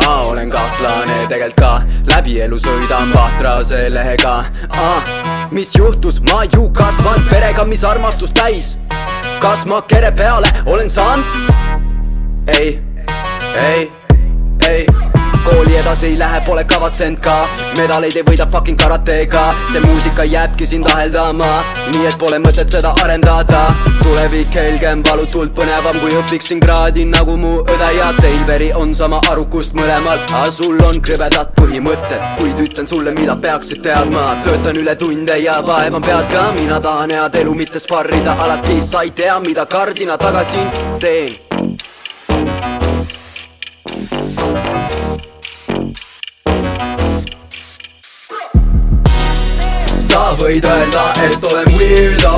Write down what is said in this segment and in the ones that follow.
olen kahtlane tegelikult ka läbi elu sõidan pahtrase lehega. Ah, mis juhtus, ma ju kasvan perega, mis armastust täis. Kas ma kere peale olen saanud? ei, ei, ei kooli edasi ei lähe, pole kavatsenud ka. Medaleid ei võida fucking karateega see muusika jääbki sind aheldama. Nii et pole mõtet seda arendada. Tulevik helgem, valutult põnevam, kui õpiksin kraadi nagu mu õde ja teil veri on sama arukust mõlemal. Aga sul on krõbedad põhimõtted. Kuid ütlen sulle, mida peaksid teadma. Töötan üle tunde ja vaevan pead ka. Mina tahan head elu, mitte sparrida. Alati sa ei tea, mida kardina tagasi teen võid öelda, et olen weirdo.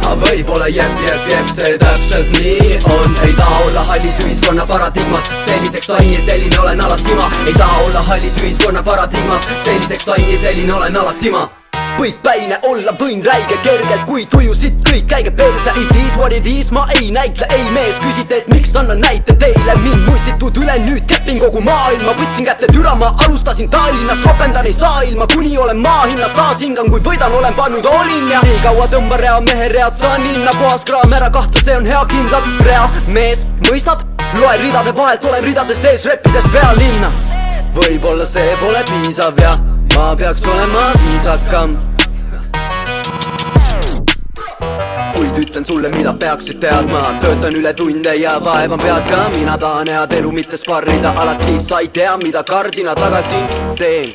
Aga võib-olla jep, jep, jep, see täpselt nii on. Ei taha olla hallis ühiskonna paradigmas. Selliseks sain ja selline olen alati ma. Ei taha olla hallis ühiskonna paradigmas. Selliseks sain ja selline olen alati ma põikpäine olla võin räige kergelt, kui tujusid kõik. Käige perse It is what it is, ma ei näitle, ei mees. Küsite, et miks annan näite teile? Mind mussitud üle nüüd kepin kogu maailma. Võtsin kätte türa, ma alustasin Tallinnast ropendan ei saa ilma, kuni olen maa hinnas taas hingan, kui võidan, olen pannud olin ja nii kaua tõmba rea mehe read, saan linna puhas kraam ära kahtle, see on hea kindlalt rea. Mees, mõistad? loe ridade vahelt, olen ridade sees, reppides pealinna. Võib-olla see pole piisav ja ma peaks olema viisakam. Kuid ütlen sulle, mida peaksid teadma. Töötan üle tunde ja vaevan pead ka. Mina tahan head elu, mitte sparrida. Alati sa ei tea, mida kardina tagasi teen.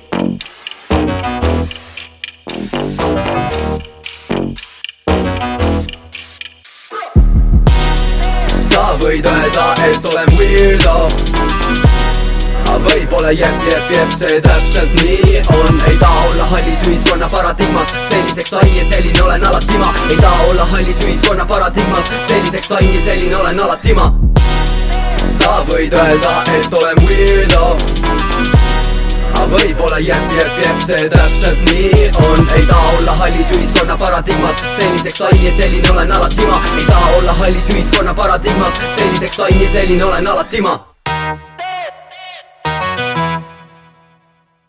Sa võid öelda, et olen weirdo võib-olla jep, jep, jep, see täpselt nii. On ei taha olla hallis ühiskonna paradigmas. Selliseks sain ja selline olen alati ma ei taha olla hallis ühiskonna paradigmas. Selliseks sain ja selline olen alati ma sa võid öelda, et olen weirdo aga võib-olla jep, jep, jep, see täpselt nii. On ei taha olla hallis ühiskonna paradigmas. Selliseks sain ja selline olen alati ma ei taha olla hallis ühiskonna paradigmas. Selliseks sain ja selline olen alati ma